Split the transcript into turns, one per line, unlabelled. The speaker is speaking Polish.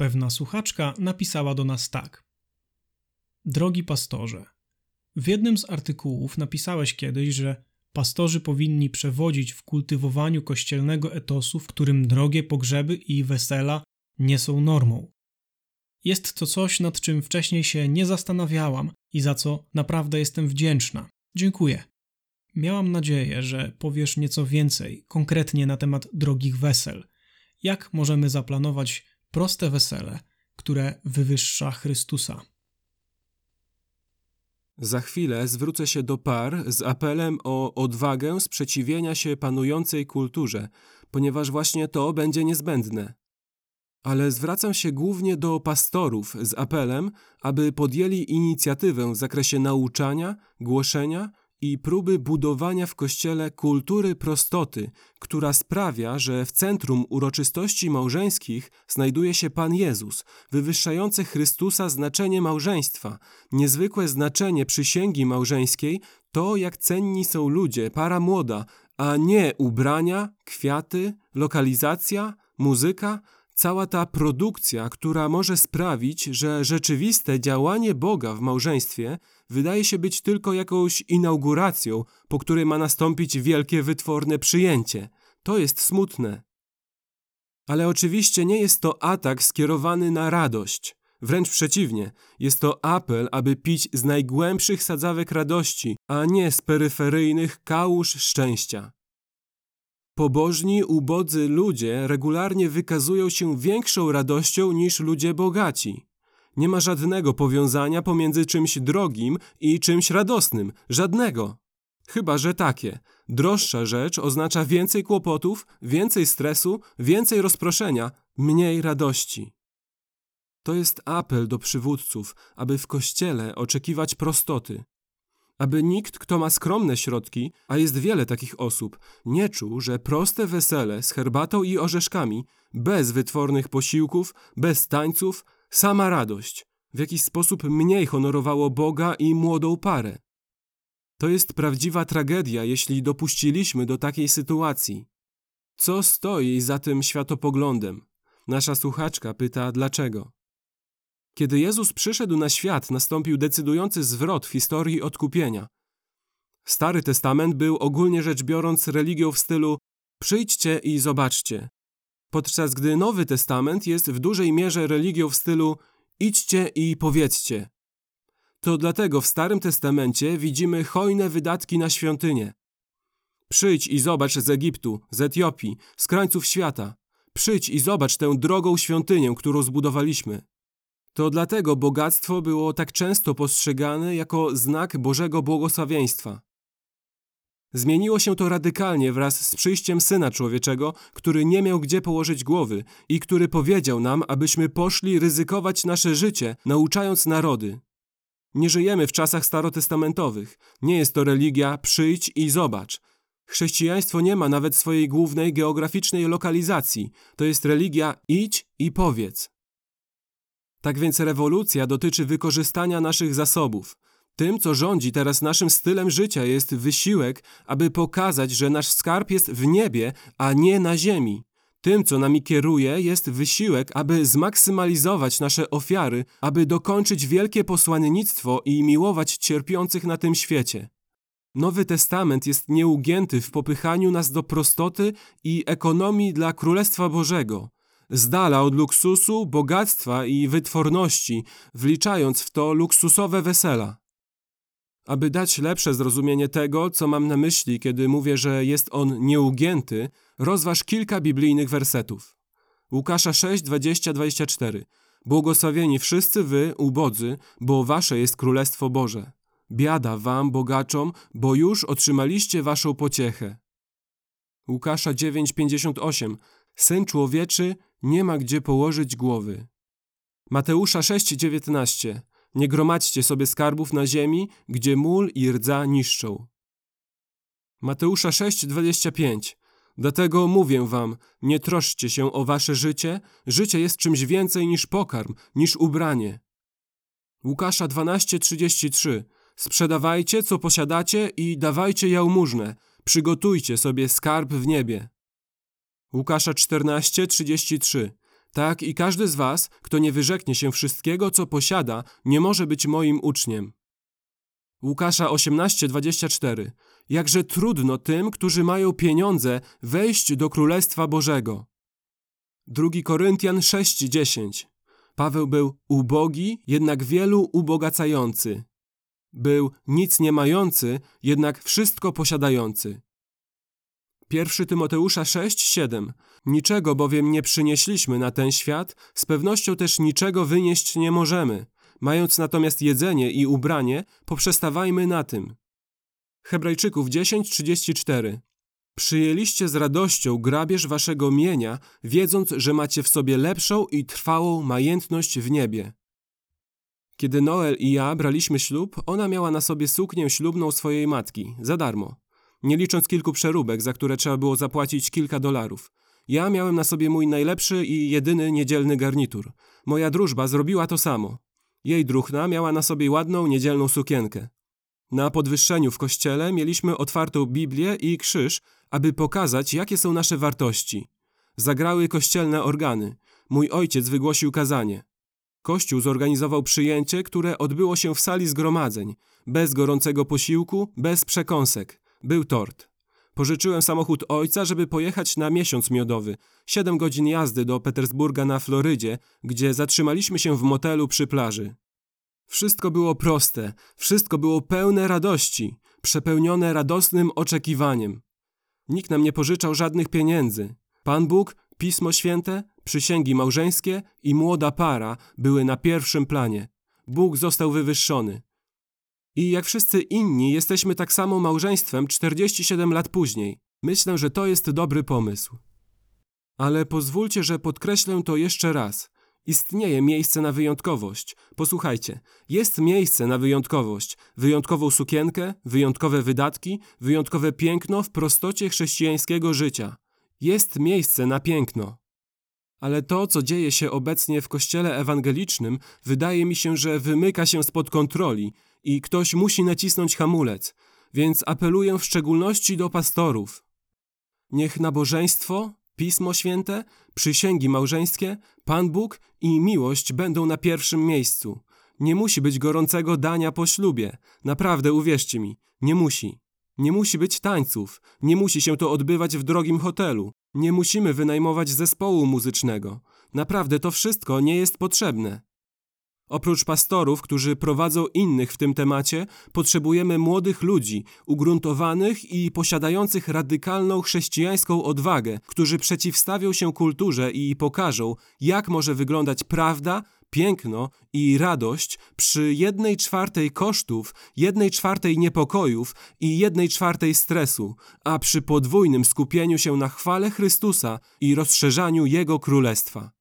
Pewna słuchaczka napisała do nas tak. Drogi pastorze, w jednym z artykułów napisałeś kiedyś, że pastorzy powinni przewodzić w kultywowaniu kościelnego etosu, w którym drogie pogrzeby i wesela nie są normą. Jest to coś, nad czym wcześniej się nie zastanawiałam i za co naprawdę jestem wdzięczna. Dziękuję. Miałam nadzieję, że powiesz nieco więcej konkretnie na temat drogich wesel. Jak możemy zaplanować proste wesele, które wywyższa Chrystusa?
Za chwilę zwrócę się do par z apelem o odwagę sprzeciwienia się panującej kulturze, ponieważ właśnie to będzie niezbędne. Ale zwracam się głównie do pastorów z apelem, aby podjęli inicjatywę w zakresie nauczania, głoszenia i próby budowania w Kościele kultury prostoty, która sprawia, że w centrum uroczystości małżeńskich znajduje się Pan Jezus, wywyższający Chrystusa znaczenie małżeństwa. Niezwykłe znaczenie przysięgi małżeńskiej to, jak cenni są ludzie, para młoda, a nie ubrania, kwiaty, lokalizacja, muzyka, cała ta produkcja, która może sprawić, że rzeczywiste działanie Boga w małżeństwie wydaje się być tylko jakąś inauguracją, po której ma nastąpić wielkie wytworne przyjęcie. To jest smutne. Ale oczywiście nie jest to atak skierowany na radość. Wręcz przeciwnie, jest to apel, aby pić z najgłębszych sadzawek radości, a nie z peryferyjnych kałuż szczęścia. Pobożni, ubodzy ludzie regularnie wykazują się większą radością niż ludzie bogaci. Nie ma żadnego powiązania pomiędzy czymś drogim i czymś radosnym. Żadnego. Chyba, że takie. Droższa rzecz oznacza więcej kłopotów, więcej stresu, więcej rozproszenia, mniej radości. To jest apel do przywódców, aby w kościele oczekiwać prostoty. Aby nikt, kto ma skromne środki, a jest wiele takich osób, nie czuł, że proste wesele z herbatą i orzeszkami, bez wytwornych posiłków, bez tańców, sama radość, w jakiś sposób mniej honorowało Boga i młodą parę. To jest prawdziwa tragedia, jeśli dopuściliśmy do takiej sytuacji. Co stoi za tym światopoglądem? Nasza słuchaczka pyta dlaczego. Kiedy Jezus przyszedł na świat, nastąpił decydujący zwrot w historii odkupienia. Stary Testament był ogólnie rzecz biorąc religią w stylu przyjdźcie i zobaczcie, podczas gdy Nowy Testament jest w dużej mierze religią w stylu idźcie i powiedzcie. To dlatego w Starym Testamencie widzimy hojne wydatki na świątynię. Przyjdź i zobacz z Egiptu, z Etiopii, z krańców świata. Przyjdź i zobacz tę drogą świątynię, którą zbudowaliśmy. To dlatego bogactwo było tak często postrzegane jako znak Bożego błogosławieństwa. Zmieniło się to radykalnie wraz z przyjściem Syna Człowieczego, który nie miał gdzie położyć głowy i który powiedział nam, abyśmy poszli ryzykować nasze życie, nauczając narody. Nie żyjemy w czasach starotestamentowych. Nie jest to religia przyjdź i zobacz. Chrześcijaństwo nie ma nawet swojej głównej geograficznej lokalizacji. To jest religia idź i powiedz. Tak więc rewolucja dotyczy wykorzystania naszych zasobów. Tym, co rządzi teraz naszym stylem życia, jest wysiłek, aby pokazać, że nasz skarb jest w niebie, a nie na ziemi. Tym, co nami kieruje, jest wysiłek, aby zmaksymalizować nasze ofiary, aby dokończyć wielkie posłannictwo i miłować cierpiących na tym świecie. Nowy Testament jest nieugięty w popychaniu nas do prostoty i ekonomii dla Królestwa Bożego z dala od luksusu, bogactwa i wytworności, wliczając w to luksusowe wesela. Aby dać lepsze zrozumienie tego, co mam na myśli, kiedy mówię, że jest on nieugięty, rozważ kilka biblijnych wersetów. Łukasza 6, 20, 24. Błogosławieni wszyscy wy, ubodzy, bo wasze jest Królestwo Boże. Biada wam, bogaczom, bo już otrzymaliście waszą pociechę. Łukasza 9, 58. Syn człowieczy nie ma gdzie położyć głowy. Mateusza 6:19 Nie gromadźcie sobie skarbów na ziemi, gdzie mól i rdza niszczą. Mateusza 6:25 Dlatego mówię wam, nie troszczcie się o wasze życie, życie jest czymś więcej niż pokarm, niż ubranie. Łukasza 12:33 Sprzedawajcie, co posiadacie i dawajcie jałmużnę, przygotujcie sobie skarb w niebie. Łukasza 14:33 Tak i każdy z was, kto nie wyrzeknie się wszystkiego, co posiada, nie może być moim uczniem. Łukasza 18:24. Jakże trudno tym, którzy mają pieniądze, wejść do Królestwa Bożego. 2 Koryntian 6:10. Paweł był ubogi, jednak wielu ubogacający. Był nic nie mający, jednak wszystko posiadający. 1 Tymoteusza 6:7. Niczego bowiem nie przynieśliśmy na ten świat, z pewnością też niczego wynieść nie możemy. Mając natomiast jedzenie i ubranie, poprzestawajmy na tym. Hebrajczyków 10:34. Przyjęliście z radością grabież waszego mienia, wiedząc, że macie w sobie lepszą i trwałą majętność w niebie. Kiedy Noel i ja braliśmy ślub, ona miała na sobie suknię ślubną swojej matki, za darmo. Nie licząc kilku przeróbek, za które trzeba było zapłacić kilka dolarów. Ja miałem na sobie mój najlepszy i jedyny niedzielny garnitur. Moja drużba zrobiła to samo. Jej druhna miała na sobie ładną niedzielną sukienkę. Na podwyższeniu w kościele mieliśmy otwartą Biblię i krzyż, aby pokazać, jakie są nasze wartości. Zagrały kościelne organy. Mój ojciec wygłosił kazanie. Kościół zorganizował przyjęcie, które odbyło się w sali zgromadzeń, bez gorącego posiłku, bez przekąsek. Był tort. Pożyczyłem samochód ojca, żeby pojechać na miesiąc miodowy. Siedem godzin jazdy do Petersburga na Florydzie, gdzie zatrzymaliśmy się w motelu przy plaży. Wszystko było proste, wszystko było pełne radości, przepełnione radosnym oczekiwaniem. Nikt nam nie pożyczał żadnych pieniędzy. Pan Bóg, Pismo Święte, przysięgi małżeńskie i młoda para były na pierwszym planie. Bóg został wywyższony. I jak wszyscy inni, jesteśmy tak samo małżeństwem 47 lat później. Myślę, że to jest dobry pomysł. Ale pozwólcie, że podkreślę to jeszcze raz. Istnieje miejsce na wyjątkowość. Posłuchajcie, jest miejsce na wyjątkowość. Wyjątkową sukienkę, wyjątkowe wydatki, wyjątkowe piękno w prostocie chrześcijańskiego życia. Jest miejsce na piękno. Ale to, co dzieje się obecnie w kościele ewangelicznym, wydaje mi się, że wymyka się spod kontroli i ktoś musi nacisnąć hamulec, więc apeluję w szczególności do pastorów. Niech nabożeństwo, Pismo Święte, przysięgi małżeńskie, Pan Bóg i miłość będą na pierwszym miejscu. Nie musi być gorącego dania po ślubie. Naprawdę, uwierzcie mi, nie musi. Nie musi być tańców, nie musi się to odbywać w drogim hotelu, nie musimy wynajmować zespołu muzycznego. Naprawdę to wszystko nie jest potrzebne. Oprócz pastorów, którzy prowadzą innych w tym temacie, potrzebujemy młodych ludzi, ugruntowanych i posiadających radykalną chrześcijańską odwagę, którzy przeciwstawią się kulturze i pokażą, jak może wyglądać prawda, piękno i radość przy jednej czwartej kosztów, jednej czwartej niepokojów i jednej czwartej stresu, a przy podwójnym skupieniu się na chwale Chrystusa i rozszerzaniu Jego Królestwa.